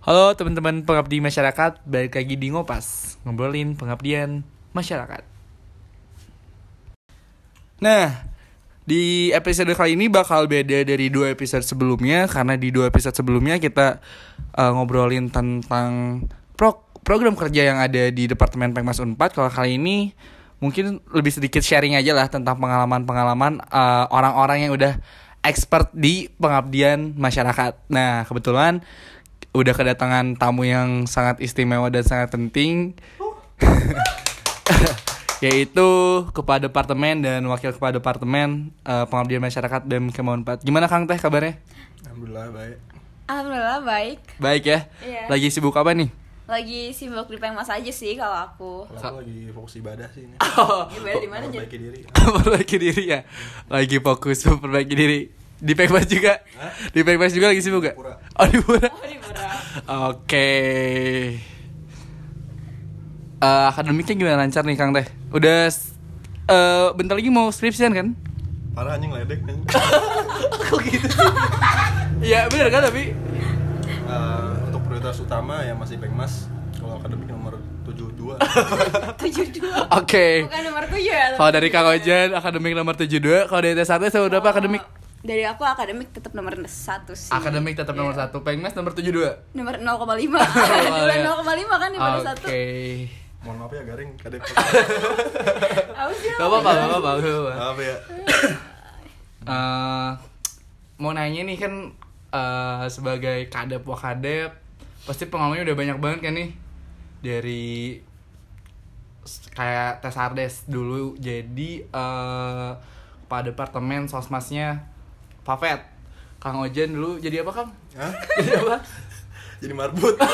Halo teman-teman pengabdi masyarakat, balik lagi di Ngopas, ngobrolin pengabdian masyarakat. Nah, di episode kali ini bakal beda dari dua episode sebelumnya karena di dua episode sebelumnya kita uh, ngobrolin tentang pro program kerja yang ada di Departemen Pengmas Unpad. Kalau kali ini mungkin lebih sedikit sharing aja lah tentang pengalaman-pengalaman uh, orang-orang yang udah expert di pengabdian masyarakat. Nah, kebetulan udah kedatangan tamu yang sangat istimewa dan sangat penting. yaitu kepala departemen dan wakil kepala departemen uh, pengabdian masyarakat BEM Kemauan 4. Gimana Kang Teh kabarnya? Alhamdulillah baik. Alhamdulillah baik. Baik ya. Iya. Lagi sibuk apa nih? Lagi sibuk di Pengmas aja sih kalau aku. Kalau aku lagi fokus ibadah sih ini. Oh, Ibadah di mana jadi? Perbaiki diri. perbaiki diri ya. Lagi fokus memperbaiki diri. Di Pekmas juga. Di Pekmas juga lagi sibuk gak? Pura. Oh di Pura. Oh, di Pura. Oke. Eh, akademiknya gimana lancar nih Kang Teh? Udah eh bentar lagi mau skripsian kan? Parah anjing ledek kan. Kok gitu sih? Iya bener kan tapi Eh, untuk prioritas utama ya masih Pengmas. Kalau akademik nomor 72. 72. Oke. Bukan nomor tujuh ya. Kalau dari Kang Ojan akademik nomor 72, kalau dari Tes Sate sama berapa akademik? Dari aku akademik tetap nomor satu sih. Akademik tetap nomor Iya. 1, Pengmas nomor 72. Nomor 0,5. Bulan 0,5 kan di Oke. satu. Mohon maaf ya garing kadep. Apa sih? Gak apa-apa, gak apa-apa, gak apa-apa. Maaf ya. Eh, mau nanya nih kan eh, sebagai kadep wakadep pasti pengalamannya udah banyak banget kan nih dari kayak tes ardes dulu jadi eh pada departemen sosmasnya Pafet Kang Ojan dulu jadi apa Kang? Hah? Jadi apa? Jadi marbut.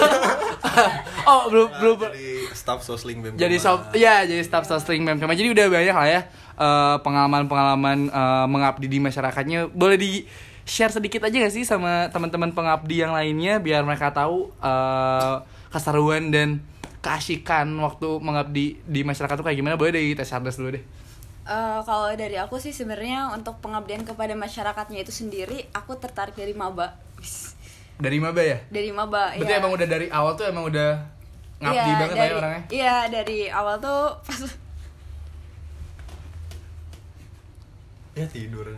Oh belum Nah, belum jadi staff sosling BEM. jadi sob ya jadi staff sosling BEM jadi udah banyak lah ya eh, pengalaman-pengalaman eh, mengabdi di masyarakatnya boleh di share sedikit aja gak sih sama teman-teman pengabdi yang lainnya biar mereka tahu eh, keseruan dan keasikan waktu mengabdi di masyarakat tuh kayak gimana boleh dari tes dulu deh Eh, kalau dari aku sih sebenarnya untuk pengabdian kepada masyarakatnya itu sendiri aku tertarik dari maba. Dari Maba ya Dari maba berarti ya. emang udah dari awal tuh emang udah ngabdi Iya, banget lah ya dari- orangnya Iya, dari awal tuh pas Ya tidur.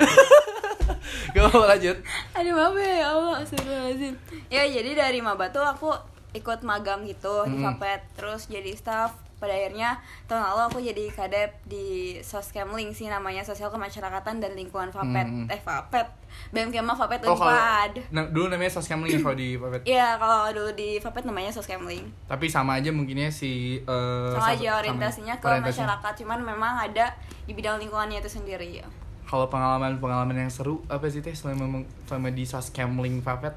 gak apa lanjut Aduh maaf ya Allah Astagfirullahaladzim Ya jadi dari Maba tuh aku ikut magang gitu di Hmm. Fapet Terus jadi staff pada akhirnya tahun lalu aku jadi kadep di Soskemling sih namanya Sosial Kemasyarakatan dan Lingkungan Fapet Hmm. Eh Fapet BM Kema Fapet oh kalau Unpad nah, dulu namanya Soskemling kalau di Pafet Iya kalau dulu di Fapet namanya Soskemling tapi sama aja mungkinnya si eh, Sama aja orientasinya ke orientasinya. masyarakat Cuman memang ada di bidang lingkungannya itu sendiri ya. Kalau pengalaman-pengalaman yang seru apa sih teh selama selama di Soskemling Pafet?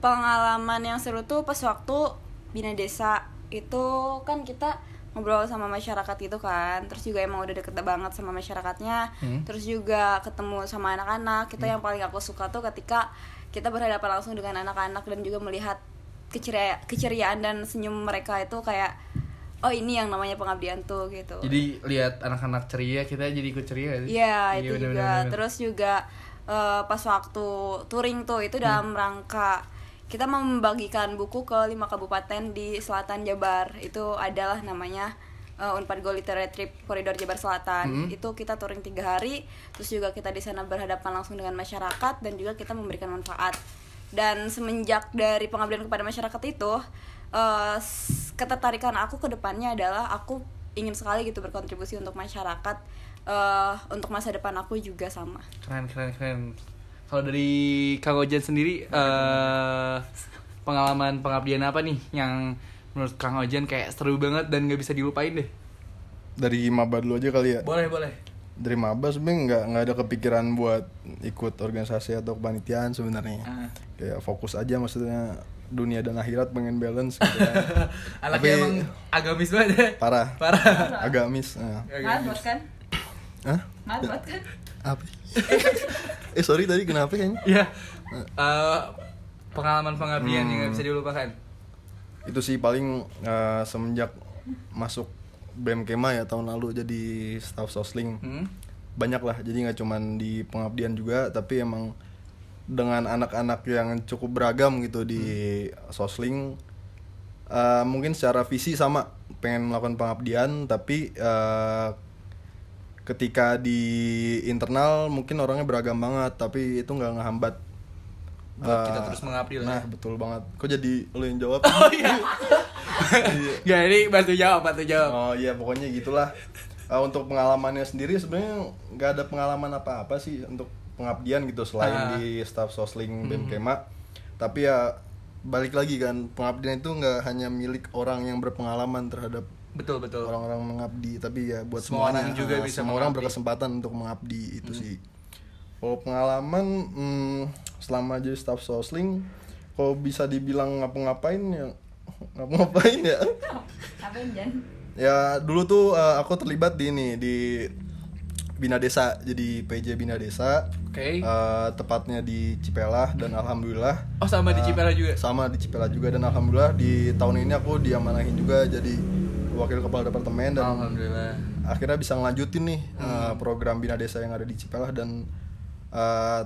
pengalaman yang seru tuh pas waktu bina desa. Itu kan kita ngobrol sama masyarakat itu kan terus juga emang udah deket banget sama masyarakatnya Hmm. terus juga ketemu sama anak-anak kita yang paling aku suka tuh ketika kita berhadapan langsung dengan anak-anak dan juga melihat keceria keceriaan dan senyum mereka itu kayak oh ini yang namanya pengabdian tuh gitu Jadi lihat anak-anak ceria kita jadi ikut ceria sih? Iya itu bener, juga. bener, bener. Terus juga eh, pas waktu touring tuh itu dalam Hmm. rangka kita mau membagikan buku ke lima kabupaten di selatan Jabar. Itu adalah namanya eh, Unpad Go Literary Trip Koridor Jabar Selatan. Hmm. Itu kita touring tiga hari. Terus juga kita di sana berhadapan langsung dengan masyarakat dan juga kita memberikan manfaat. Dan semenjak dari pengabdian kepada masyarakat itu, s- ketertarikan aku ke depannya adalah aku ingin sekali gitu berkontribusi untuk masyarakat eh untuk masa depan aku juga sama Keren keren keren. Kalau dari Kang Ojan sendiri eh pengalaman pengabdian apa nih yang menurut Kang Ojan kayak seru banget dan gak bisa dilupain deh? Dari maba dulu aja kali ya. Boleh boleh. Dari maba sebenarnya nggak nggak ada kepikiran buat ikut organisasi atau kepanitiaan sebenarnya. Ah. Kayak fokus aja maksudnya dunia dan akhirat pengen balance gitu kan. Anaknya Tapi- emang agamis banget ya. Parah. Parah. Agak miss. Nah. mabot kan Hah? mabot kan Apa? eh sorry tadi kenapa kayaknya? Iya. Eh, pengalaman pengabdian yang Hmm. gak bisa dilupakan. Itu sih paling eh, semenjak masuk BEM Kema ya tahun lalu jadi staff sosling. Hmm? banyak lah jadi nggak cuman di pengabdian juga tapi emang dengan anak-anak yang cukup beragam gitu di sosling Eh, mungkin secara visi sama pengen melakukan pengabdian tapi eh, ketika di internal mungkin orangnya beragam banget tapi itu nggak ngehambat Buat eh, kita terus mengabdi lah nah ya. betul banget kok jadi lo yang jawab Oh iya. Gak ini bantu jawab, bantu jawab. Oh iya pokoknya gitulah. Eh, untuk pengalamannya sendiri sebenarnya nggak ada pengalaman apa-apa sih untuk pengabdian gitu selain Ah. di staff sosling BEM Kema. Tapi ya balik lagi kan pengabdian itu nggak hanya milik orang yang berpengalaman terhadap Betul betul. orang-orang mengabdi tapi ya buat Semua semuanya orang juga Ah, bisa semua orang berkesempatan untuk mengabdi itu sih. Kalau pengalaman hmm, selama jadi staff sosling kalau bisa dibilang ngapa-ngapain ya ngapa-ngapain ya Apa Jan? Ya dulu tuh eh, aku terlibat di ini di Bina Desa jadi PJ Bina Desa Oke. Eh, tepatnya di Cipelah dan alhamdulillah Oh sama di eh, Cipela juga. sama di Cipelah juga dan alhamdulillah di tahun ini aku diamanahin juga jadi wakil kepala departemen dan Alhamdulillah. akhirnya bisa ngelanjutin nih Hmm. program Bina Desa yang ada di Cipelah dan eh,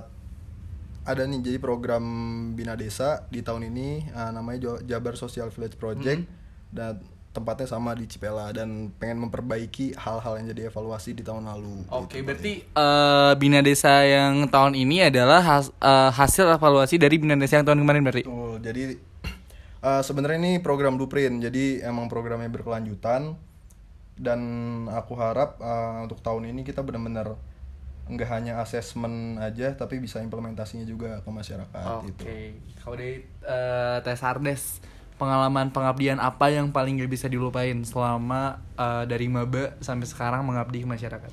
ada nih jadi program Bina Desa di tahun ini eh, namanya Jabar Social Village Project Hmm. dan tempatnya sama di Cipela dan pengen memperbaiki hal-hal yang jadi evaluasi di tahun lalu. Oke, gitu. berarti eh, Bina Desa yang tahun ini adalah has- eh, hasil evaluasi dari Bina Desa yang tahun kemarin berarti. Betul. Jadi eh, sebenarnya ini program blueprint. Jadi emang programnya berkelanjutan dan aku harap eh, untuk tahun ini kita benar-benar nggak hanya asesmen aja tapi bisa implementasinya juga ke masyarakat Oke. gitu. Kalau dari eh, Tes Ardes, pengalaman pengabdian apa yang paling gak bisa dilupain selama eh, dari maba sampai sekarang mengabdi ke masyarakat?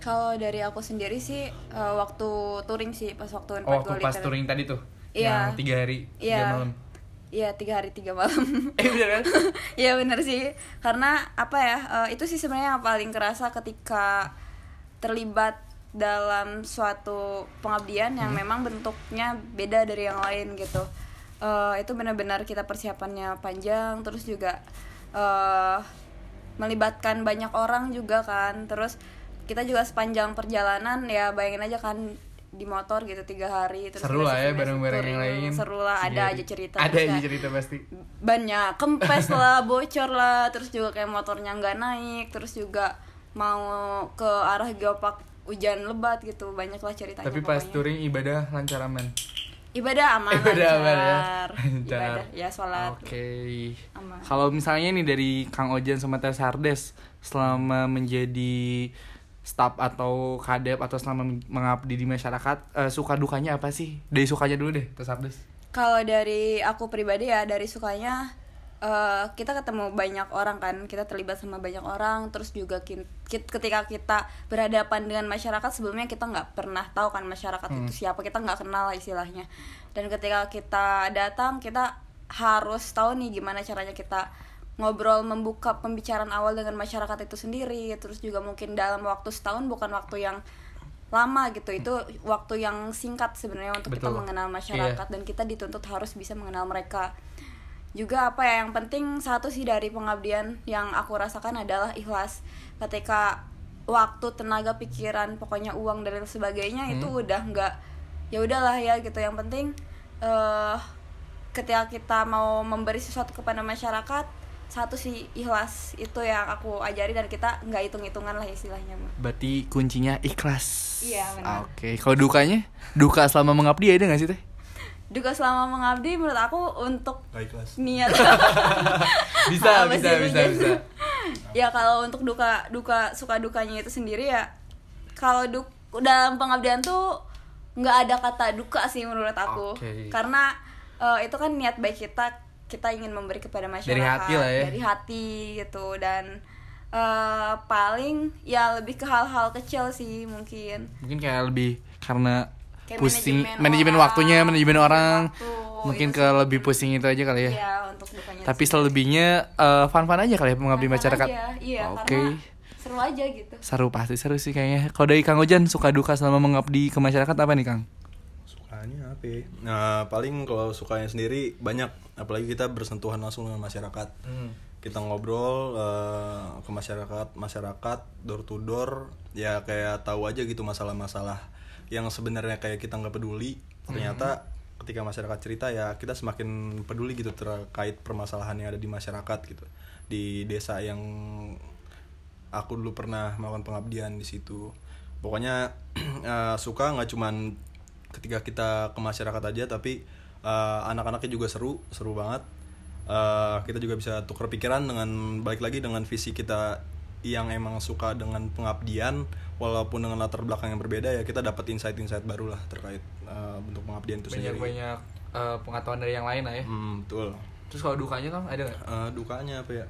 Kalau dari aku sendiri sih eh, waktu touring sih pas waktu Oh, waktu pas touring tadi tuh. Iya. Yang tiga hari, tiga Iya. malam. Iya tiga hari tiga malam. Eh bener kan? Iya bener sih karena apa ya eh, itu sih sebenarnya yang paling kerasa ketika terlibat dalam suatu pengabdian yang memang bentuknya beda dari yang lain gitu Eh, itu benar-benar kita persiapannya panjang terus juga eh melibatkan banyak orang juga kan terus kita juga sepanjang perjalanan ya bayangin aja kan di motor gitu tiga hari terus Seru lah ya bareng-bareng yang lain. seru lah ada Iya. aja cerita Ada aja cerita pasti. banyak kempes lah bocor lah terus juga kayak motornya nggak naik terus juga mau ke arah geopark hujan lebat gitu banyak lah ceritanya Tapi pas pokoknya. touring ibadah lancar aman. ibadah aman Ibadah lancar aman ya. Lancar. ibadah ya sholat Oke. Aman. Kalau misalnya nih dari Kang Ojan sama Tes Hardes selama menjadi staff atau kadep atau selama men- mengabdi di masyarakat eh, suka dukanya apa sih? Dari sukanya dulu deh, Hardes. kalau dari aku pribadi ya dari sukanya eh, kita ketemu banyak orang kan kita terlibat sama banyak orang terus juga kin- kit- ketika kita berhadapan dengan masyarakat sebelumnya kita nggak pernah tahu kan masyarakat itu siapa kita nggak kenal lah istilahnya dan ketika kita datang kita harus tahu nih gimana caranya kita ngobrol membuka pembicaraan awal dengan masyarakat itu sendiri terus juga mungkin dalam waktu setahun bukan waktu yang lama gitu. Itu waktu yang singkat sebenarnya untuk kita Betul. mengenal masyarakat dan kita dituntut harus bisa mengenal mereka. Juga apa ya yang penting satu sih dari pengabdian yang aku rasakan adalah ikhlas. Ketika waktu tenaga pikiran pokoknya uang dan sebagainya itu udah nggak ya udahlah ya gitu. Yang penting eh ketika kita mau memberi sesuatu kepada masyarakat satu sih ikhlas itu yang aku ajari dan kita nggak hitung hitungan lah istilahnya mah Berarti kuncinya ikhlas. Iya, benar. Oke, kalau dukanya? Duka selama mengabdi ada gak sih, Teh? juga selama mengabdi menurut aku untuk niat Bisa, bisa, sih, bisa, Jen? bisa. ya kalau untuk duka duka suka dukanya itu sendiri ya kalau duk dalam pengabdian tuh nggak ada kata duka sih menurut aku Oke. karena eh, itu kan niat baik kita kita ingin memberi kepada masyarakat hati lah ya. dari hati gitu dan eh, paling ya lebih ke hal-hal kecil sih mungkin Mungkin kayak lebih karena Kayak pusing manajemen manajemen orang, waktunya, manajemen orang. waktu, Mungkin ke sih lebih pusing itu aja kali ya. ya untuk Tapi sih. selebihnya eh, fun-fun aja kali ya mengabdi masyarakat. aja, iya Oke. karena seru aja gitu Seru pasti seru sih kayaknya. Kalau dari Kang Ojan suka duka selama mengabdi ke masyarakat apa nih, Kang? Ya? Nah, paling kalau sukanya sendiri banyak, apalagi kita bersentuhan langsung dengan masyarakat. Kita ngobrol eh, ke masyarakat, masyarakat door to door, ya kayak tahu aja gitu masalah-masalah yang sebenarnya kayak kita nggak peduli. Ternyata ketika masyarakat cerita ya kita semakin peduli gitu terkait permasalahan yang ada di masyarakat gitu. Di desa yang aku dulu pernah melakukan pengabdian di situ. Pokoknya eh, suka nggak cuman ketika kita ke masyarakat aja tapi eh, anak-anaknya juga seru seru banget. Eh, kita juga bisa tukar pikiran dengan balik lagi dengan visi kita yang emang suka dengan pengabdian walaupun dengan latar belakang yang berbeda ya kita dapat insight-insight baru lah terkait eh, bentuk pengabdian itu banyak sendiri. banyak eh, pengetahuan dari yang lain lah ya. Hmm, betul. Terus kalau dukanya kan ada nggak? Eh, dukanya apa ya?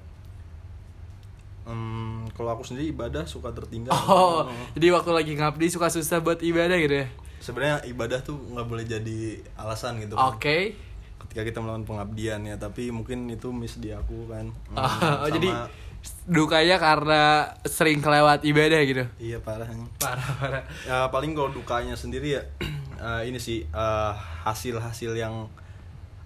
Hmm, kalau aku sendiri ibadah suka tertinggal. Oh Hmm. jadi waktu lagi ngabdi suka susah buat ibadah gitu ya sebenarnya ibadah tuh nggak boleh jadi alasan gitu oke. Kan. ketika kita melakukan pengabdian ya tapi mungkin itu miss di aku kan. Hmm, oh, sama- jadi dukanya karena sering kelewat ibadah gitu? Iya parahnya parah parah. Ya paling kalau dukanya sendiri ya eh, ini sih eh, hasil-hasil yang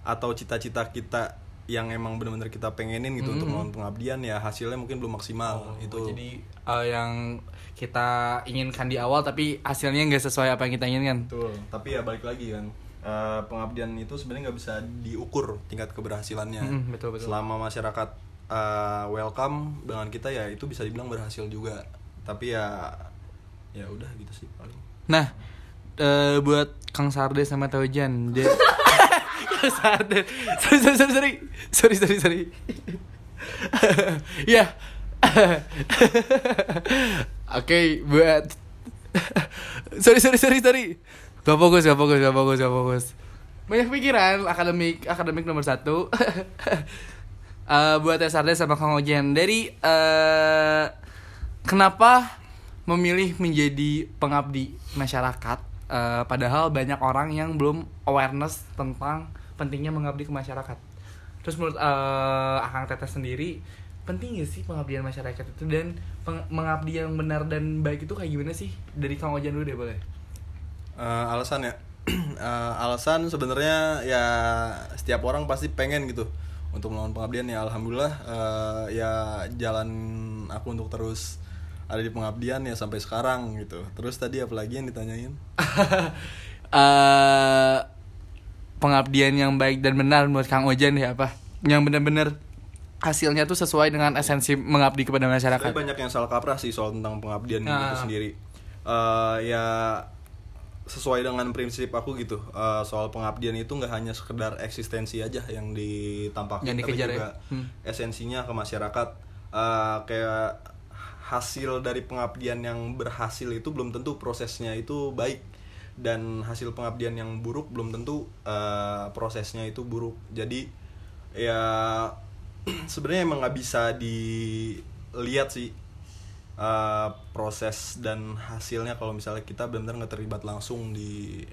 atau cita-cita kita yang emang benar-benar kita pengenin gitu untuk melakukan pengabdian ya hasilnya mungkin belum maksimal itu Oh, jadi eh, yang kita inginkan di awal tapi hasilnya nggak sesuai apa yang kita inginkan. Betul. Tapi ya balik lagi kan eh, pengabdian itu sebenarnya nggak bisa diukur tingkat keberhasilannya. Mm, betul, betul. selama masyarakat eh, welcome dengan kita ya itu bisa dibilang berhasil juga. Tapi ya ya udah gitu sih paling. Nah, eh, buat Kang Sarde sama Taujan, dia Sarde, sorry sorry sorry sorry sorry sorry sorry. ya, oke buat sorry sorry sorry sorry. Gak fokus gak fokus gak fokus gak fokus. Banyak pikiran akademik akademik nomor satu. Eh, buat Teh Sarde sama Kang Ojan dari eh kenapa memilih menjadi pengabdi masyarakat eh, padahal banyak orang yang belum awareness tentang pentingnya mengabdi ke masyarakat. Terus menurut eh, akang teteh sendiri penting gak sih pengabdian masyarakat itu? Dan peng- mengabdi yang benar dan baik itu kayak gimana sih? Dari kang Ojan dulu deh boleh? Eh, alasan ya. Eh, alasan sebenarnya ya setiap orang pasti pengen gitu untuk melakukan pengabdian ya. Alhamdulillah eh, ya jalan aku untuk terus ada di pengabdian ya sampai sekarang gitu. Terus tadi apalagi yang ditanyain? Eh pengabdian yang baik dan benar menurut Kang Ojan ya apa yang benar-benar hasilnya tuh sesuai dengan esensi mengabdi kepada masyarakat Tapi banyak yang salah kaprah sih soal tentang pengabdian Nah. itu sendiri. Eh, ya sesuai dengan prinsip aku gitu. Eh, soal pengabdian itu nggak hanya sekedar eksistensi aja yang ditampakkan, Yang tapi dikejar ya. juga Hmm. esensinya ke masyarakat. Eh, kayak hasil dari pengabdian yang berhasil itu belum tentu prosesnya itu baik dan hasil pengabdian yang buruk belum tentu eh, prosesnya itu buruk. Jadi ya sebenarnya emang nggak bisa dilihat sih uh, proses dan hasilnya kalau misalnya kita benar-benar nggak terlibat langsung di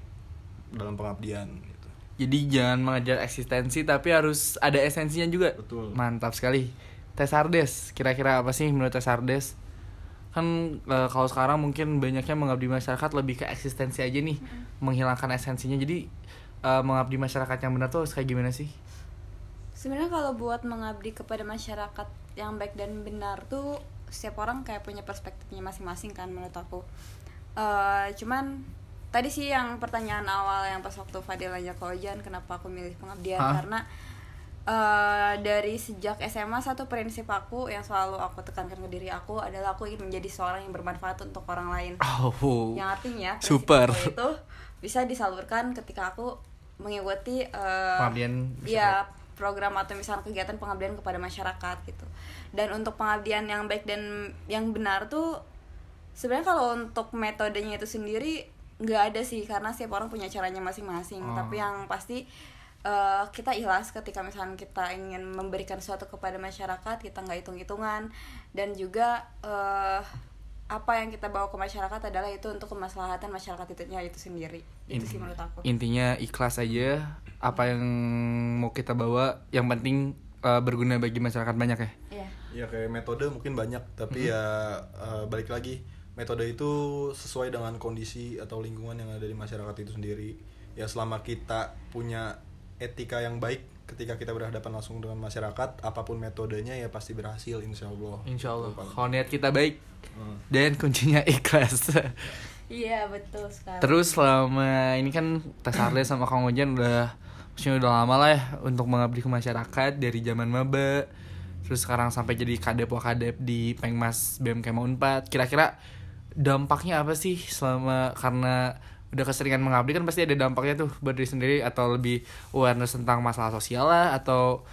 dalam pengabdian gitu. jadi jangan mengejar eksistensi tapi harus ada esensinya juga Betul. mantap sekali Teh Sardes kira-kira apa sih menurut Teh Sardes kan eh, kalau sekarang mungkin banyaknya mengabdi masyarakat lebih ke eksistensi aja nih menghilangkan esensinya jadi eh, mengabdi masyarakat yang benar tuh harus kayak gimana sih Sebenarnya kalau buat mengabdi kepada masyarakat yang baik dan benar tuh setiap orang kayak punya perspektifnya masing-masing kan menurut aku. Eh, cuman tadi sih yang pertanyaan awal yang pas waktu Fadil nanya ke Ojan kenapa aku milih pengabdian Hah? karena eh, dari sejak SMA satu prinsip aku yang selalu aku tekankan ke diri aku adalah aku ingin menjadi seorang yang bermanfaat untuk orang lain oh yang artinya Super. itu bisa disalurkan ketika aku mengikuti eh, Pengabdian ya program atau misalnya kegiatan pengabdian kepada masyarakat gitu dan untuk pengabdian yang baik dan yang benar tuh sebenarnya kalau untuk metodenya itu sendiri nggak ada sih karena setiap orang punya caranya masing-masing Oh. tapi yang pasti eh, kita ikhlas ketika misalnya kita ingin memberikan sesuatu kepada masyarakat kita nggak hitung-hitungan. Dan juga eh, apa yang kita bawa ke masyarakat adalah itu untuk kemaslahatan masyarakat itu itu sendiri. Itu sih menurut aku. intinya ikhlas aja apa yang mau kita bawa yang penting eh, berguna bagi masyarakat banyak ya. Iya. Ya kayak metode mungkin banyak tapi ya uh, balik lagi metode itu sesuai dengan kondisi atau lingkungan yang ada di masyarakat itu sendiri. Ya selama kita punya etika yang baik ketika kita berhadapan langsung dengan masyarakat apa pun metodenya ya pasti berhasil insya Allah Insya Allah. Kalau niat kita baik Hmm. dan kuncinya ikhlas. Iya betul sekali. Terus selama ini kan tes Arles sama Kang Ojan udah maksudnya udah lama lah ya untuk mengabdi ke masyarakat dari zaman maba terus sekarang sampai jadi kadep wakadep di Pengmas BMK Unpad. Kira-kira dampaknya apa sih selama karena udah keseringan mengabdi kan pasti ada dampaknya tuh buat diri sendiri atau lebih awareness tentang masalah sosial lah atau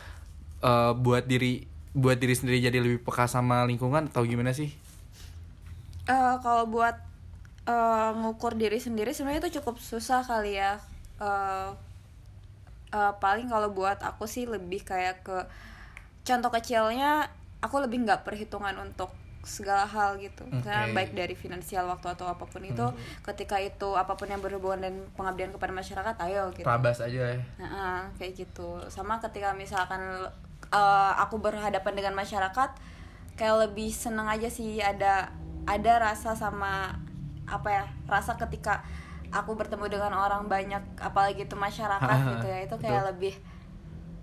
eh, buat diri buat diri sendiri jadi lebih peka sama lingkungan atau gimana sih? Eh, kalau buat eh, ngukur diri sendiri sebenarnya itu cukup susah kali ya. Eh, eh, paling kalau buat aku sih lebih kayak ke contoh kecilnya aku lebih nggak perhitungan untuk segala hal gitu. Karena Oke. baik dari finansial waktu atau apa pun itu, ketika itu apa pun yang berhubungan dan pengabdian kepada masyarakat, ayo gitu. Rabas aja ya. Nah, kayak gitu. Sama ketika misalkan eh, aku berhadapan dengan masyarakat, kayak lebih seneng aja sih ada ada rasa sama apa ya rasa ketika aku bertemu dengan orang banyak, apalagi itu masyarakat gitu ya, itu kayak betul. lebih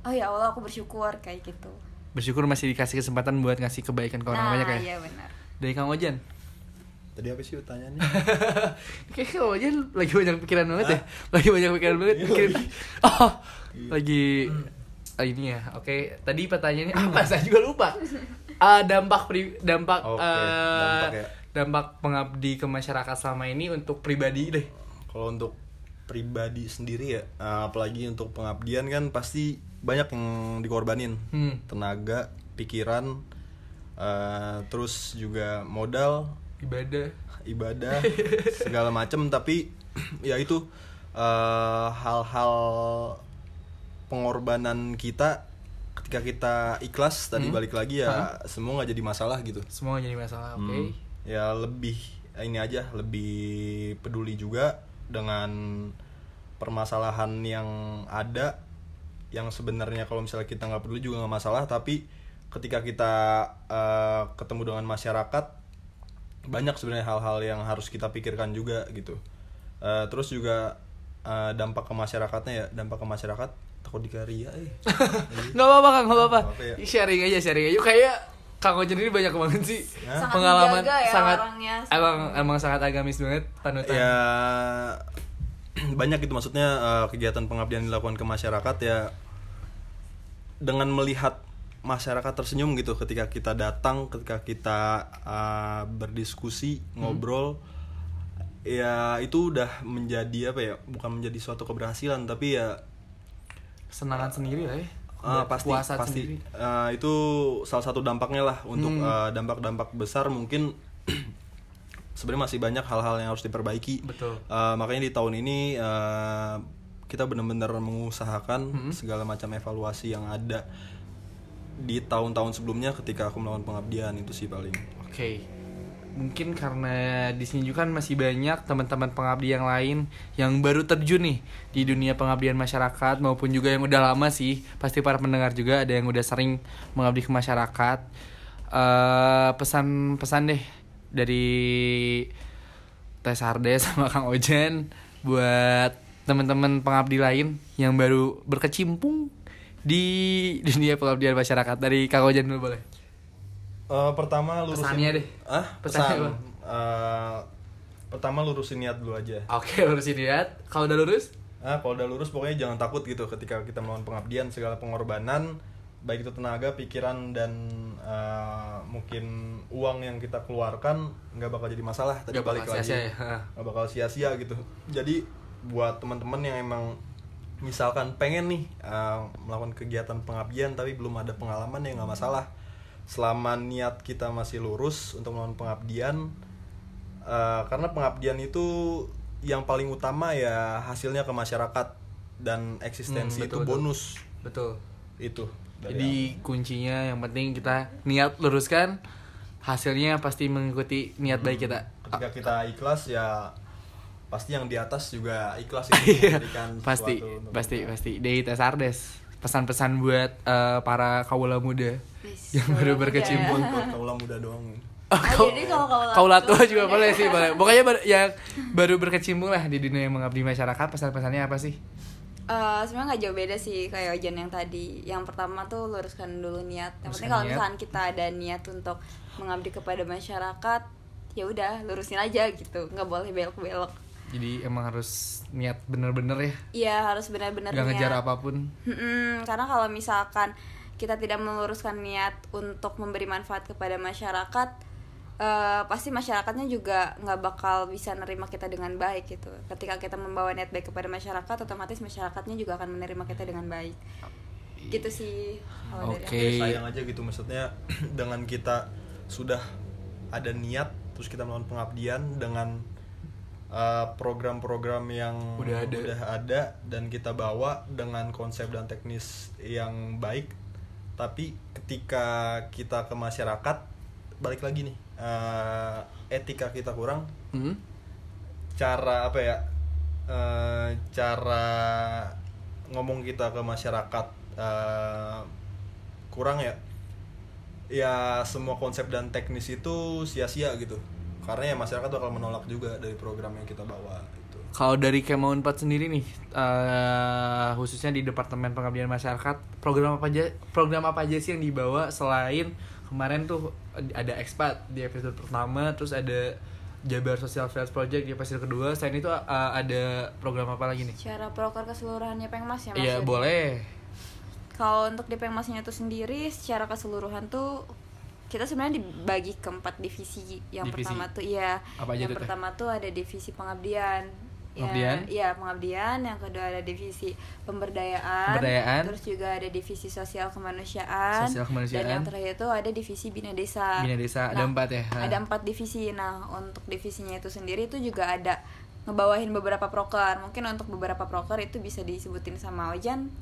oh ya Allah aku bersyukur kayak gitu. Bersyukur masih dikasih kesempatan buat ngasih kebaikan ke orang nah, banyak ya. iya benar. Dari Kang Ojan. tadi apa sih pertanyaannya Kayak Kang Ojan lagi banyak pikiran banget ya. Lagi banyak pikiran banget. Pikiran. Oh, lagi ah, ini ya. Oke, tadi pertanyaannya apa? Saya juga lupa. Ah, dampak pri, dampak Oke, eh, dampak ya. dampak pengabdi ke masyarakat selama ini untuk pribadi deh. kalau untuk pribadi sendiri ya eh, apalagi untuk pengabdian kan pasti banyak yang dikorbanin Hmm. tenaga pikiran eh, terus juga modal Ibadah. ibadah segala macem tapi ya itu eh, hal-hal pengorbanan kita ketika kita ikhlas tadi Hmm. balik lagi ya semua nggak jadi masalah gitu Semua jadi masalah, oke. Hmm. ya lebih ini aja lebih peduli juga dengan permasalahan yang ada yang sebenarnya kalau misalnya kita nggak peduli juga nggak masalah tapi ketika kita eh, ketemu dengan masyarakat banyak sebenarnya hal-hal yang harus kita pikirkan juga gitu Eh, terus juga eh, dampak ke masyarakatnya ya dampak ke masyarakat takut dikaria eh Nggak apa-apa nggak apa-apa. Ya. Sharing aja, sharing aja. Yuk kayak Kang Ojan ini banyak banget sih? Sangat pengalaman ya sangat orangnya. emang emang sangat agamis banget panutan. ya banyak gitu maksudnya eh, kegiatan pengabdian dilakukan ke masyarakat ya dengan melihat masyarakat tersenyum gitu ketika kita datang ketika kita eh, berdiskusi ngobrol ya itu udah menjadi apa ya bukan menjadi suatu keberhasilan tapi ya Kesenangan sendiri lah ya. Ah, pasti Puasa pasti sendiri. Eh, itu salah satu dampaknya lah untuk Hmm. eh, dampak-dampak besar mungkin sebenarnya masih banyak hal-hal yang harus diperbaiki Betul. Eh, makanya di tahun ini eh, kita benar-benar Hmm. mengusahakan segala macam evaluasi yang ada di tahun-tahun sebelumnya ketika aku melakukan pengabdian itu sih paling Oke. Mungkin karena di sini juga kan masih banyak teman-teman pengabdi yang lain yang baru terjun nih di dunia pengabdian masyarakat maupun juga yang udah lama sih. Pasti para pendengar juga ada yang udah sering mengabdi ke masyarakat. eh pesan-pesan deh dari Tes Arde sama Kang Ojan buat teman-teman pengabdi lain yang baru berkecimpung di dunia pengabdian masyarakat dari Kang Ojan dulu boleh. Eh, pertama lurusin Pesannya deh. ah pesan? Eh, pertama lurusin niat dulu aja Oke, lurusin lihat. Kalau udah lurus, Ah, kalau udah lurus pokoknya jangan takut gitu ketika kita melakukan pengabdian segala pengorbanan baik itu tenaga, pikiran dan eh, mungkin uang yang kita keluarkan nggak bakal jadi masalah. Tadi Nggak balik bakal lagi ya. Nggak bakal sia-sia gitu. Jadi buat teman-teman yang emang misalkan pengen nih eh, melakukan kegiatan pengabdian tapi belum ada pengalaman ya nggak masalah. Selama niat kita masih lurus untuk melakukan pengabdian, Eh, karena pengabdian itu yang paling utama ya hasilnya ke masyarakat dan eksistensi Hmm, itu betul, betul. bonus betul. itu Jadi kuncinya yang penting kita niat luruskan, hasilnya pasti mengikuti niat baik kita. ketika kita ikhlas ya pasti yang di atas juga ikhlas itu Iya, pasti, pasti, kita. pasti. Dari Tes Ardes, pesan-pesan buat eh, para kaula muda yang kaula baru berkecimpung. ya. Kalau kaulah muda doang Ah, jadi kalau kalau Kaula tua juga boleh sih, boleh. Pokoknya bar- yang baru berkecimpung lah di dunia yang mengabdi masyarakat, pesan-pesannya apa sih? Eh, sebenarnya nggak jauh beda sih kayak Ojan yang tadi. Yang pertama tuh luruskan dulu niat. Yang penting kalau misalkan kita ada niat untuk mengabdi kepada masyarakat, ya udah lurusin aja gitu. Nggak boleh belok-belok. Jadi emang harus niat bener-bener ya. Iya harus benar-benar Gak ngejar apa pun. Mm-mm, karena kalau misalkan kita tidak meluruskan niat untuk memberi manfaat kepada masyarakat, eh, pasti masyarakatnya juga nggak bakal bisa nerima kita dengan baik gitu. Ketika kita membawa niat baik kepada masyarakat, otomatis masyarakatnya juga akan menerima kita dengan baik. Gitu sih. Oke. Ya, sayang aja gitu maksudnya dengan kita sudah ada niat terus kita melakukan pengabdian dengan uh, program-program yang Udah ada. ada dan kita bawa dengan konsep dan teknis yang baik tapi ketika kita ke masyarakat balik lagi nih uh, etika kita kurang. Hmm? cara apa ya eh, cara ngomong kita ke masyarakat eh, kurang ya? Ya semua konsep dan teknis itu sia-sia gitu. Karena ya masyarakat bakal menolak juga dari program yang kita bawa Kalau dari Kema Unpad sendiri nih, eh, khususnya di Departemen Pengabdian Masyarakat, program apa aja program apa aja sih yang dibawa selain kemarin tuh ada expat di episode pertama, terus ada Jabar Social Affairs Project di episode kedua. Selain itu eh, ada program apa lagi nih? Cara proker keseluruhannya Pengmas ya Mas? Iya Jadi, boleh. Kalau untuk di Pengmasnya itu sendiri secara keseluruhan tuh kita sebenarnya dibagi ke empat divisi. Yang Divisi. pertama tuh Apa aja yang tuh, Teh? pertama tuh ada divisi pengabdian. Ya, Pengabdian? Iya, pengabdian. Yang kedua ada divisi pemberdayaan. Pemberdayaan. Terus juga ada divisi sosial kemanusiaan. Sosial kemanusiaan. Dan yang terakhir itu ada divisi bina desa. Bina desa, ada empat ya? Ha. Ada empat divisi. Nah, untuk divisinya itu sendiri itu juga ada ngebawahin beberapa proker. Mungkin untuk beberapa proker itu bisa disebutin sama Ojan.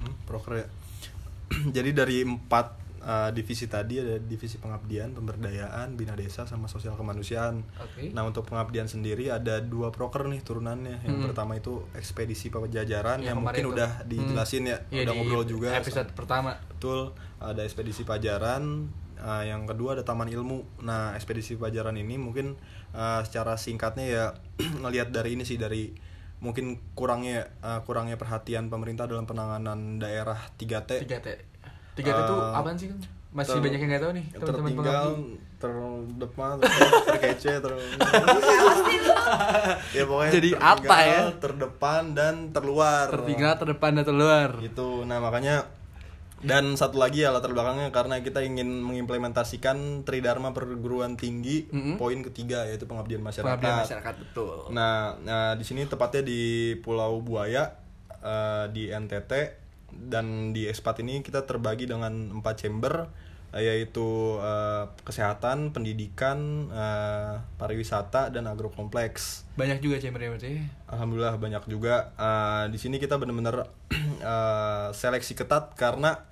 Hmm, proker ya jadi dari empat uh, divisi tadi ada divisi pengabdian pemberdayaan bina desa sama sosial kemanusiaan Oke. Nah untuk pengabdian sendiri ada dua proker nih turunannya. Yang Hmm. pertama itu ekspedisi pajajaran Yang yang, mungkin tuh. udah dijelasin ya, Iya, udah di ngobrol juga. Episode pertama. Betul. Ada ekspedisi pajaran. uh, yang kedua ada taman ilmu. Nah ekspedisi pajaran ini mungkin uh, secara singkatnya ya ngelihat dari ini sih dari mungkin kurangnya uh, kurangnya perhatian pemerintah dalam penanganan daerah 3T. 3T. 3T itu Eh, apaan sih kan? Masih ter- banyak yang nggak tahu nih teman-teman tertinggal pengabdi. terdepan terkece ter ya pokoknya Jadi apa ya? terdepan dan terluar Tertinggal, terdepan dan terluar. gitu nah makanya dan satu lagi ya latar belakangnya karena kita ingin mengimplementasikan tridharma perguruan tinggi Mm-mm. poin ketiga yaitu pengabdian masyarakat Pengabdian masyarakat betul. Nah, nah di sini tepatnya di Pulau Buaya eh, di NTT dan di Expat ini kita terbagi dengan empat chamber yaitu eh, kesehatan, pendidikan, eh, pariwisata dan agrokompleks. Banyak juga chambernya berarti. Alhamdulillah banyak juga. Eh, di sini kita benar-benar eh, seleksi ketat karena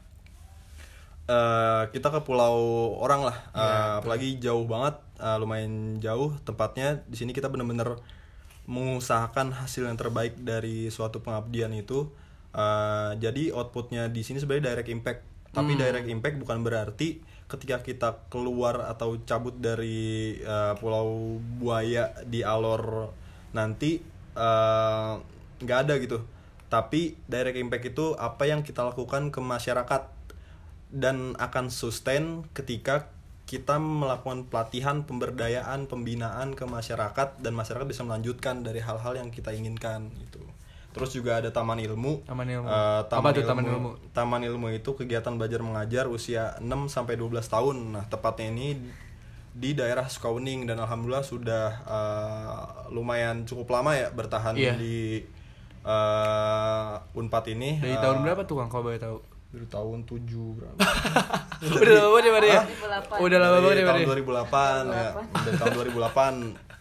eh, kita ke pulau orang lah, Eh, Ya, apalagi jauh banget, eh, lumayan jauh tempatnya. Di sini kita benar-benar mengusahakan hasil yang terbaik dari suatu pengabdian itu. Eh, jadi outputnya di sini sebenarnya direct impact. Tapi Hmm. direct impact bukan berarti ketika kita keluar atau cabut dari eh, Pulau Buaya di Alor nanti eh, nggak ada gitu. Tapi direct impact itu apa yang kita lakukan ke masyarakat dan akan sustain ketika kita melakukan pelatihan, pemberdayaan, pembinaan ke masyarakat dan masyarakat bisa melanjutkan dari hal-hal yang kita inginkan gitu. Terus juga ada taman ilmu. Taman ilmu. Eh, Apa tuh taman ilmu? Taman ilmu itu kegiatan belajar mengajar usia 6 sampai 12 tahun. Nah, tepatnya ini di daerah Sukauning dan alhamdulillah sudah eh, lumayan cukup lama ya bertahan Iya. di eh, Unpad ini. Dari Eh, tahun berapa tuh Kang kalau boleh tahu? Dari tahun 7 berapa? Udah lama banget ya ya? 2008. Udah lama banget dari ya tahun Mari? 2008 ya. Dari tahun 2008.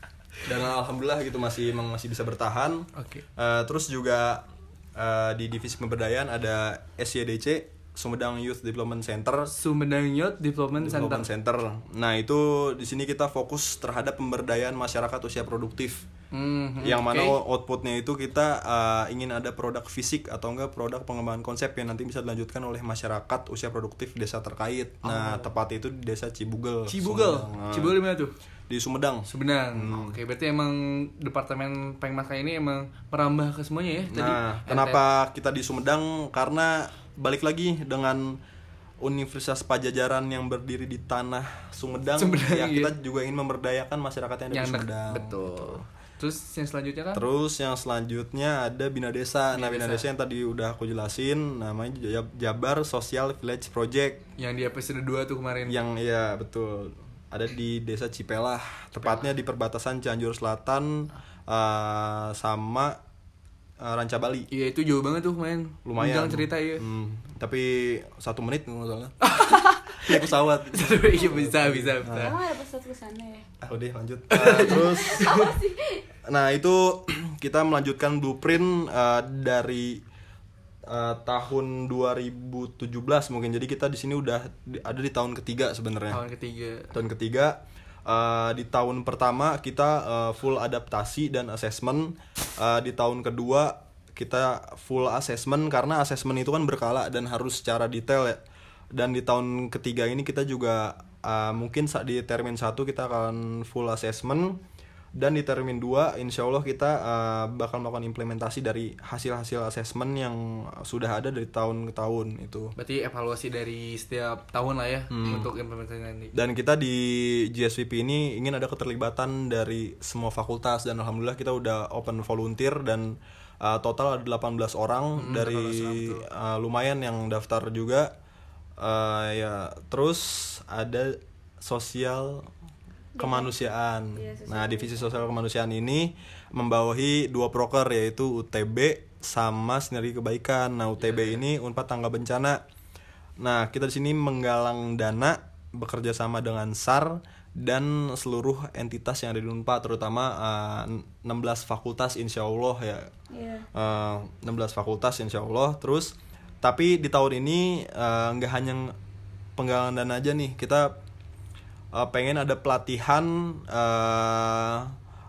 Dan alhamdulillah gitu masih emang masih bisa bertahan. Oke. Eh, terus juga eh, di divisi pemberdayaan ada SYDC Sumedang Youth Development Center Sumedang Youth Development Center. Development Center. Nah, itu di sini kita fokus terhadap pemberdayaan masyarakat usia produktif. Hmm, yang mana oke. outputnya itu kita uh, ingin ada produk fisik atau enggak produk pengembangan konsep yang nanti bisa dilanjutkan oleh masyarakat usia produktif desa terkait. Nah, tepat itu di desa Cibugel. Oh. Cibugel. Nah, Cibugel di mana tuh? Di Sumedang. Sebenarnya, oke berarti emang departemen Pengmaka ini emang merambah ke semuanya ya tadi. Nah, kenapa kita di Sumedang? Karena balik lagi dengan Universitas Pajajaran yang berdiri di tanah Sumedang, Sumedang, ya iya. kita juga ingin memberdayakan masyarakat yang ada yang di Sumedang. betul. Terus yang selanjutnya kan? Terus yang selanjutnya ada Bina Desa. Nah, Bina Bina Desa. Desa yang tadi udah aku jelasin namanya Jab- Jabar Social Village Project Yang di episode 2 tuh kemarin. yang ya betul ada di Desa Cipelah, tepatnya di perbatasan Cianjur Selatan eh, sama eh, Ranca Bali. Iya itu jauh banget tuh main. Lumayan. Jangan cerita ya. Hmm, tapi satu menit nggak salah. Naik pesawat. Iya bisa bisa bisa. Emang ada pesawat ke sana ya? Ah, udah lanjut. Eh, terus Nah, itu kita melanjutkan blueprint eh, dari eh, tahun 2017 mungkin. Jadi kita di sini udah ada di tahun ketiga sebenarnya. Tahun ketiga. Tahun ketiga eh, di tahun pertama kita eh, full adaptasi dan assessment. Eh, di tahun kedua kita full assessment karena assessment itu kan berkala dan harus secara detail ya. Dan di tahun ketiga ini kita juga eh, mungkin saat di termin satu kita akan full assessment dan di termin 2 insya Allah kita eh, bakal melakukan implementasi dari hasil-hasil assessment yang sudah ada dari tahun ke tahun itu. Berarti evaluasi dari setiap tahun lah ya Hmm. untuk implementasi nanti. Dan kita di GSVP ini ingin ada keterlibatan dari semua fakultas dan alhamdulillah kita udah open volunteer dan uh, total ada 18 orang dari uh, lumayan yang daftar juga. Uh, ya terus ada sosial kemanusiaan. Iya, sosial Nah, divisi sosial kemanusiaan ini membawahi dua proker yaitu UTB sama Sinergi Kebaikan. Nah, UTB ini Unpad Tangga Bencana. Nah, kita di sini menggalang dana bekerja sama dengan SAR dan seluruh entitas yang ada di Unpad terutama eh, 16 fakultas insya Allah ya. Iya. Eh, 16 fakultas insya Allah terus tapi di tahun ini eh, nggak hanya penggalangan dana aja nih kita eh, pengen ada pelatihan eh,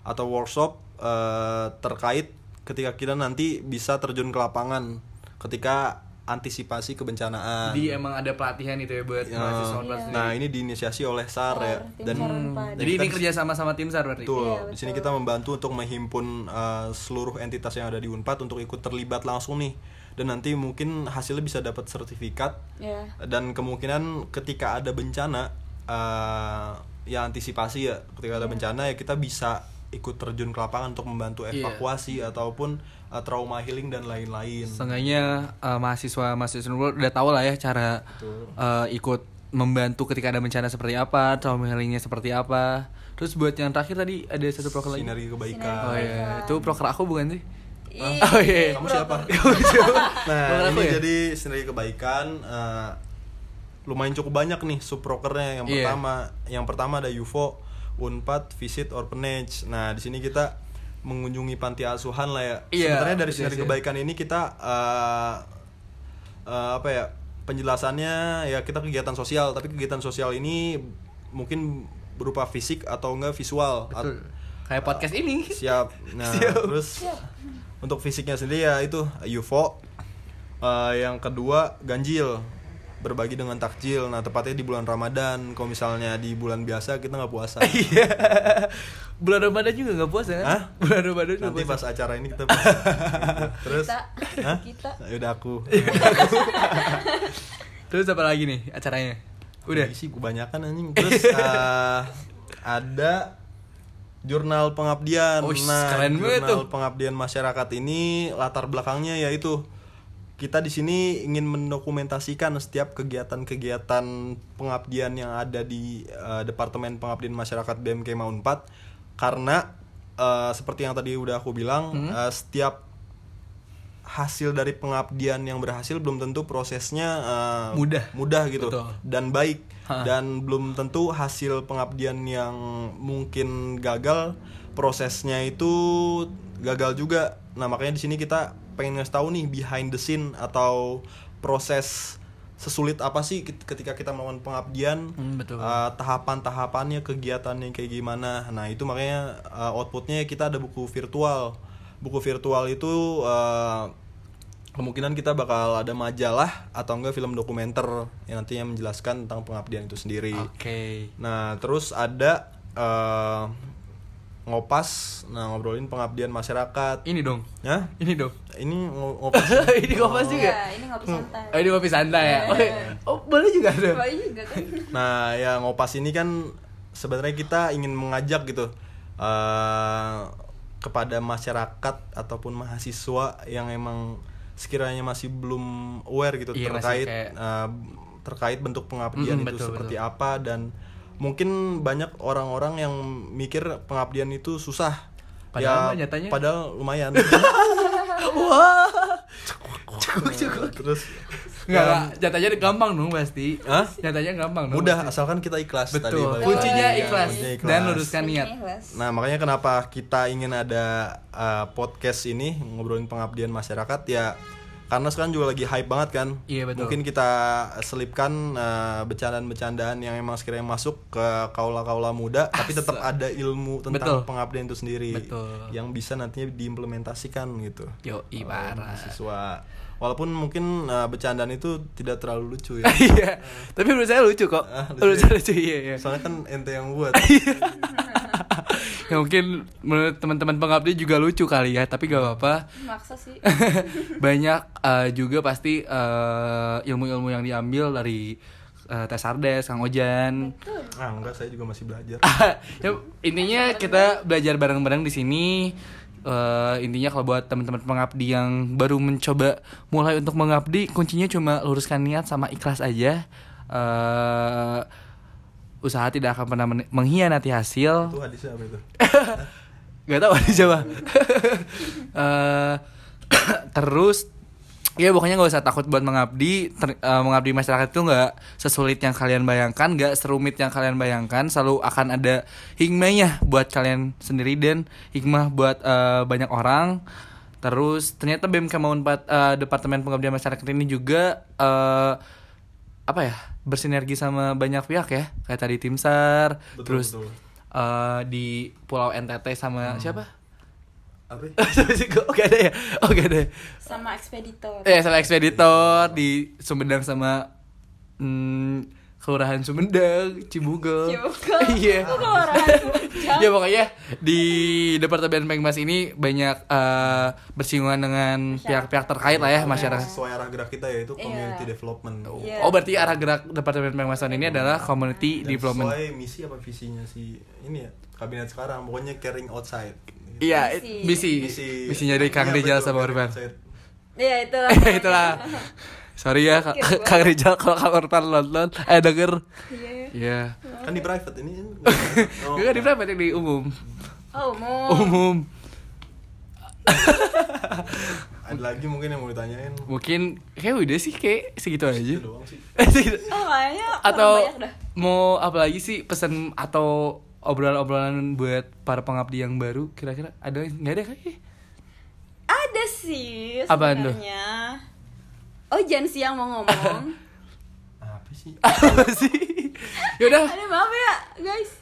atau workshop eh, terkait ketika kita nanti bisa terjun ke lapangan ketika antisipasi kebencanaan. Jadi emang ada pelatihan itu ya buat Ya. mahasiswa Iya. Sendiri. Nah, ini diinisiasi oleh SAR ya. Tim Dan SAR Unpad. Jadi ini kerja sama sama tim SAR berarti. Betul. Iya, Di sini kita membantu untuk menghimpun uh, seluruh entitas yang ada di Unpad untuk ikut terlibat langsung nih. Dan nanti mungkin hasilnya bisa dapat sertifikat Iya. dan kemungkinan ketika ada bencana uh, ya antisipasi ya ketika ada bencana ya kita bisa ikut terjun ke lapangan untuk membantu Iya. evakuasi ataupun uh, trauma healing dan lain-lain. Seenggaknya eh, mahasiswa mahasiswa udah tahu lah ya cara eh, ikut membantu ketika ada bencana seperti apa, trauma healingnya seperti apa. Terus buat yang terakhir tadi ada satu proker lagi. Sinergi kebaikan. Oh iya, itu proker aku bukan sih? Ih, Oh iya. Kamu siapa? Nah, ini ya? jadi sinergi kebaikan eh, lumayan cukup banyak nih sub prokernya. Yang Iya. pertama, yang pertama ada UFO, Unpad, Visit Orphanage. Nah, di sini kita mengunjungi panti asuhan lah ya. Iya, Sebenarnya dari sih. kebaikan ini kita eh, eh, apa ya? Penjelasannya ya kita kegiatan sosial, tapi kegiatan sosial ini mungkin berupa fisik atau enggak visual. At- Betul. Kayak podcast ini. siap nah terus untuk fisiknya sendiri ya itu UFO Eh, yang kedua ganjil berbagi dengan takjil nah tepatnya di bulan Ramadan kalau misalnya di bulan biasa kita nggak puasa Iya. Bulan Ramadan juga nggak puasa kan? Hah? Bulan Ramadan juga nanti puasa. pas acara ini kita puasa. terus Kita. Hah? Kita. Ya udah aku Terus apa lagi nih acaranya? Udah. sih kebanyakan anjing terus eh, ada jurnal pengabdian Wih, nah keren banget jurnal tuh. pengabdian masyarakat ini latar belakangnya yaitu kita di sini ingin mendokumentasikan setiap kegiatan-kegiatan pengabdian yang ada di eh, Departemen Pengabdian Masyarakat BMK Maunpat karena eh, seperti yang tadi udah aku bilang Hmm. eh, setiap hasil dari pengabdian yang berhasil belum tentu prosesnya eh, Mudah. mudah gitu Betul. dan baik Ha. dan belum tentu hasil pengabdian yang mungkin gagal prosesnya itu gagal juga nah makanya di sini kita pengen ngasih tahu nih behind the scene atau proses sesulit apa sih ket- ketika kita melakukan pengabdian Hmm, betul. Uh, tahapan-tahapannya kegiatannya kayak gimana nah itu makanya uh, outputnya kita ada buku virtual buku virtual itu uh, kemungkinan kita bakal ada majalah atau enggak film dokumenter yang nantinya menjelaskan tentang pengabdian itu sendiri Oke. Nah, terus ada eh, ngopas, nah ngobrolin pengabdian masyarakat. Ini dong. Ya, Ini dong. ini ngo- ngopas. ini kopas juga. Iya, ini ngopi santai. Oh, ini kopi santai ya. Oh, Iya. oh, boleh juga ada. Boleh juga kan? Nah, ya ngopas ini kan sebenarnya kita ingin mengajak gitu eh kepada masyarakat ataupun mahasiswa yang emang sekiranya masih belum aware gitu Iya, terkait kayak- eh, terkait bentuk pengabdian Mm, itu betul, seperti betul. apa dan mungkin banyak orang-orang yang mikir pengabdian itu susah. Padahal mah nyatanya- padahal lumayan. Wah. Cukup cukup. Terus Enggak, ya, lah, nyatanya gampang dong pasti. Hah? Nyatanya gampang dong. mudah pasti. asalkan kita ikhlas tadi Betul. Kuncinya lagi. ikhlas Kuncinya dan ikhlas. luruskan niat. Nah, makanya kenapa kita ingin ada uh, podcast ini ngobrolin pengabdian masyarakat ya karena sekarang juga lagi hype banget kan. Iya, betul. Mungkin kita selipkan uh, bercandaan-bercandaan yang emang sekiranya masuk ke kaula-kaula muda tapi tetap ada ilmu tentang Betul. pengabdian itu sendiri Betul. yang bisa nantinya diimplementasikan gitu. Yo, oleh parah. mahasiswa. Walaupun mungkin uh, bercandaan itu tidak terlalu lucu ya. Iya. Tapi menurut saya lucu kok. Ah, lucu Menurut ya? lucu iya iya. Soalnya kan ente yang buat. ya mungkin menurut teman-teman pengabdi juga lucu kali ya, tapi gak apa-apa. Maksa sih. Banyak eh, juga pasti eh, ilmu-ilmu yang diambil dari eh, Tes Ardes, Kang Ojan. ah, enggak, saya juga masih belajar. ya, intinya kita belajar bareng-bareng di sini. Eh, intinya kalau buat teman-teman pengabdi yang baru mencoba mulai untuk mengabdi, kuncinya cuma luruskan niat sama ikhlas aja. Eh, usaha tidak akan pernah men- mengkhianati hasil. Itu hadisnya apa itu? Gak tau di Jawa. Eh, terus ya pokoknya nggak usah takut buat mengabdi Ter- eh, mengabdi masyarakat itu nggak sesulit yang kalian bayangkan nggak serumit yang kalian bayangkan selalu akan ada hikmahnya buat kalian sendiri dan hikmah buat eh, banyak orang terus ternyata BMK Maun Pat- eh, Departemen Pengabdian Masyarakat ini juga eh, apa ya bersinergi sama banyak pihak ya kayak tadi tim sar Betul, terus betul. eh, di Pulau NTT sama siapa Apa? ya? gak ada ya oh gak ada Sama ekspeditor. eh sama ekspeditor di Sumedang sama hmm, kelurahan Sumedang Cibugel. Cibugel. iya. Ya pokoknya di departemen Pengmas ini banyak eh, bersinggungan dengan pihak-pihak terkait lah ya masyarakat. sesuai arah gerak kita yaitu Iya. community development. Iya. oh berarti arah gerak departemen Pengmas tahun ini adalah community Dan development. sesuai misi apa visinya si ini ya kabinet sekarang. Pokoknya caring outside. Iya Misi. misi. Misinya dari Kang Iya, Rijal sama Urban. Iya itulah. itulah sorry ya Kak- Rijal kalau Kang Urban nonton eh denger Iya. Iya. kan di private ini oh, Enggak di private yang di umum. Oh, mau. Umum. ada lagi mungkin yang mau ditanyain Mungkin kayak udah sih kayak segitu aja. itu doang sih Segitu. Oh, kayaknya atau mau apa lagi sih pesan atau obrolan-obrolan buat para pengabdi yang baru kira-kira ada nggak ada kayaknya Ada sih sebenarnya. Oh, Jan sih yang mau ngomong. apa sih? Apa sih? Yaudah. Ada maaf ya, guys.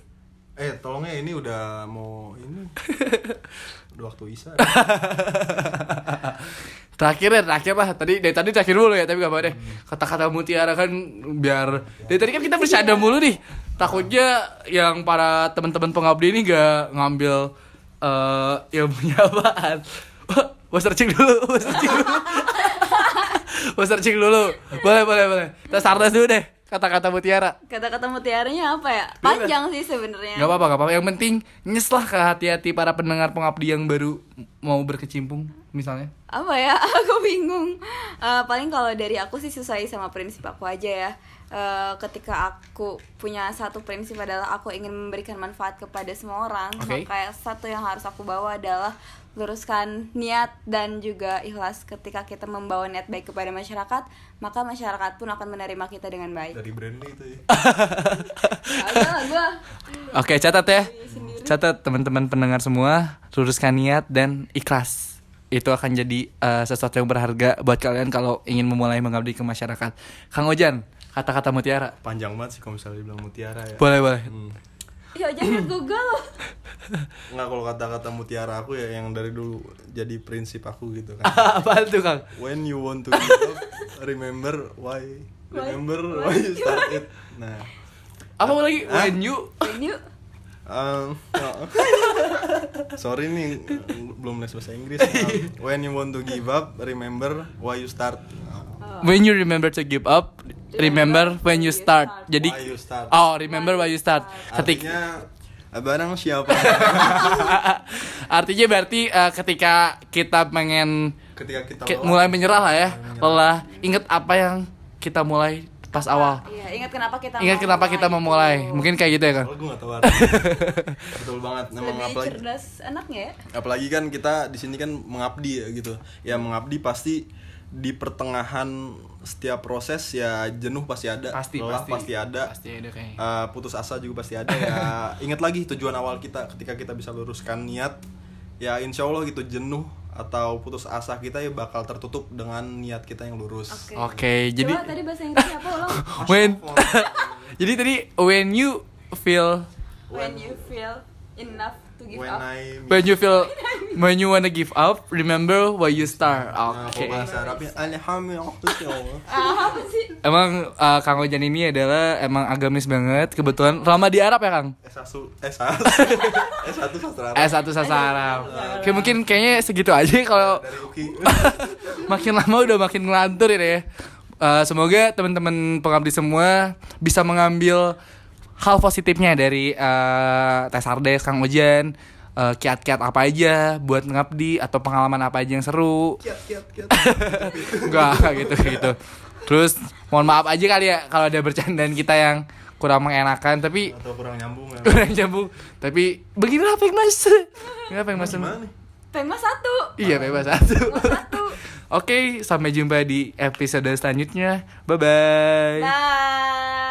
eh tolongnya ini udah mau ini. Udah waktu isa. Terakhir ya terakhir lah. Tadi dari tadi terakhir dulu ya tapi gak apa deh. Kata-kata mutiara kan biar dari tadi kan kita bercanda mulu nih. Takutnya yang para teman-teman pengabdi ini gak ngambil eh ilmunya apaan Wah, searching dulu mau searching dulu mau searching dulu boleh boleh boleh kita sardas dulu deh kata-kata mutiara Kata-kata mutiaranya apa ya? Panjang sih sebenarnya. Gak apa-apa, gak apa-apa. Yang penting nyeslah ke hati-hati para pendengar pengabdi yang baru mau berkecimpung, misalnya. apa ya aku bingung Eh, paling kalau dari aku sih sesuai sama prinsip aku aja ya Eh, ketika aku punya satu prinsip adalah aku ingin memberikan manfaat kepada semua orang Oke. maka satu yang harus aku bawa adalah luruskan niat dan juga ikhlas ketika kita membawa niat baik kepada masyarakat maka masyarakat pun akan menerima kita dengan baik dari Brandy itu ya Oke, catat ya. Catat teman-teman pendengar semua, luruskan niat dan ikhlas. Itu akan jadi eh, sesuatu yang berharga buat kalian kalau ingin memulai mengabdi ke masyarakat. Kang Ojan, kata-kata mutiara. panjang banget sih kalau misalnya dibilang mutiara ya Boleh, boleh. Hmm. Ya jangan Google Nggak kalau kata-kata mutiara aku ya yang dari dulu jadi prinsip aku gitu kan. Apaan tuh, Kang? When you want to give up, remember why. Remember why, you start it. Nah, Apa lagi? When you When you Um, sorry nih belum les bahasa Inggris. Um, when you want to give up, remember why you start. When you remember to give up, remember when you start. Jadi Why you start. Oh, remember why you start. Ketika Artinya eh, barang siapa artinya berarti eh, ketika kita pengen ketika kita ki- lelah, mulai menyerah lah ya, menyerah. lelah, ingat apa yang kita mulai pas awal. Iya, ingat kenapa kita Ingat kenapa kita mulai memulai. itu. Mungkin kayak gitu ya kan. Kalau gue gak tahu artinya. Betul banget. Memang lebih apalagi cerdas anaknya ya. apalagi kan kita di sini kan mengabdi ya gitu. Ya mengabdi pasti di pertengahan setiap proses ya jenuh pasti ada, Pasti, lelah pasti. pasti ada. Pasti ada kayaknya. Eh, putus asa juga pasti ada ya. Ingat lagi tujuan awal kita ketika kita bisa luruskan niat ya insya Allah gitu jenuh atau putus asa kita ya bakal tertutup dengan niat kita yang lurus. Oke. Oke, jadi Coba tadi bahasa Inggrisnya apa ulang? when jadi tadi when you feel When you feel enough to give When up. I when you feel when you wanna give up, remember why you start. Nah, Oke. apa sih? Emang uh, Kang Ojan ini adalah emang agamis banget. Kebetulan lama di Arab ya Kang? S1 S1 S1 sastra Arab. S1 sastra Arab. Oke mungkin kayaknya segitu aja kalau makin lama udah makin ngelantur ini ya. Eh, semoga teman-teman pengabdi semua bisa mengambil hal positifnya dari eh, tes Ardes Kang Ojan. eh, kiat-kiat apa aja buat ngabdi atau pengalaman apa aja yang seru. Kiat kiat kiat. Enggak kayak gitu gitu. Terus mohon maaf aja kali ya kalau ada bercandaan kita yang kurang mengenakan tapi Atau kurang nyambung ya. kurang nyambung. Tapi beginilah Pengmas. Beginilah Pengmas. Pema satu. Iya bebas satu. Satu. Oke, sampai jumpa di episode selanjutnya. Bye bye. Bye.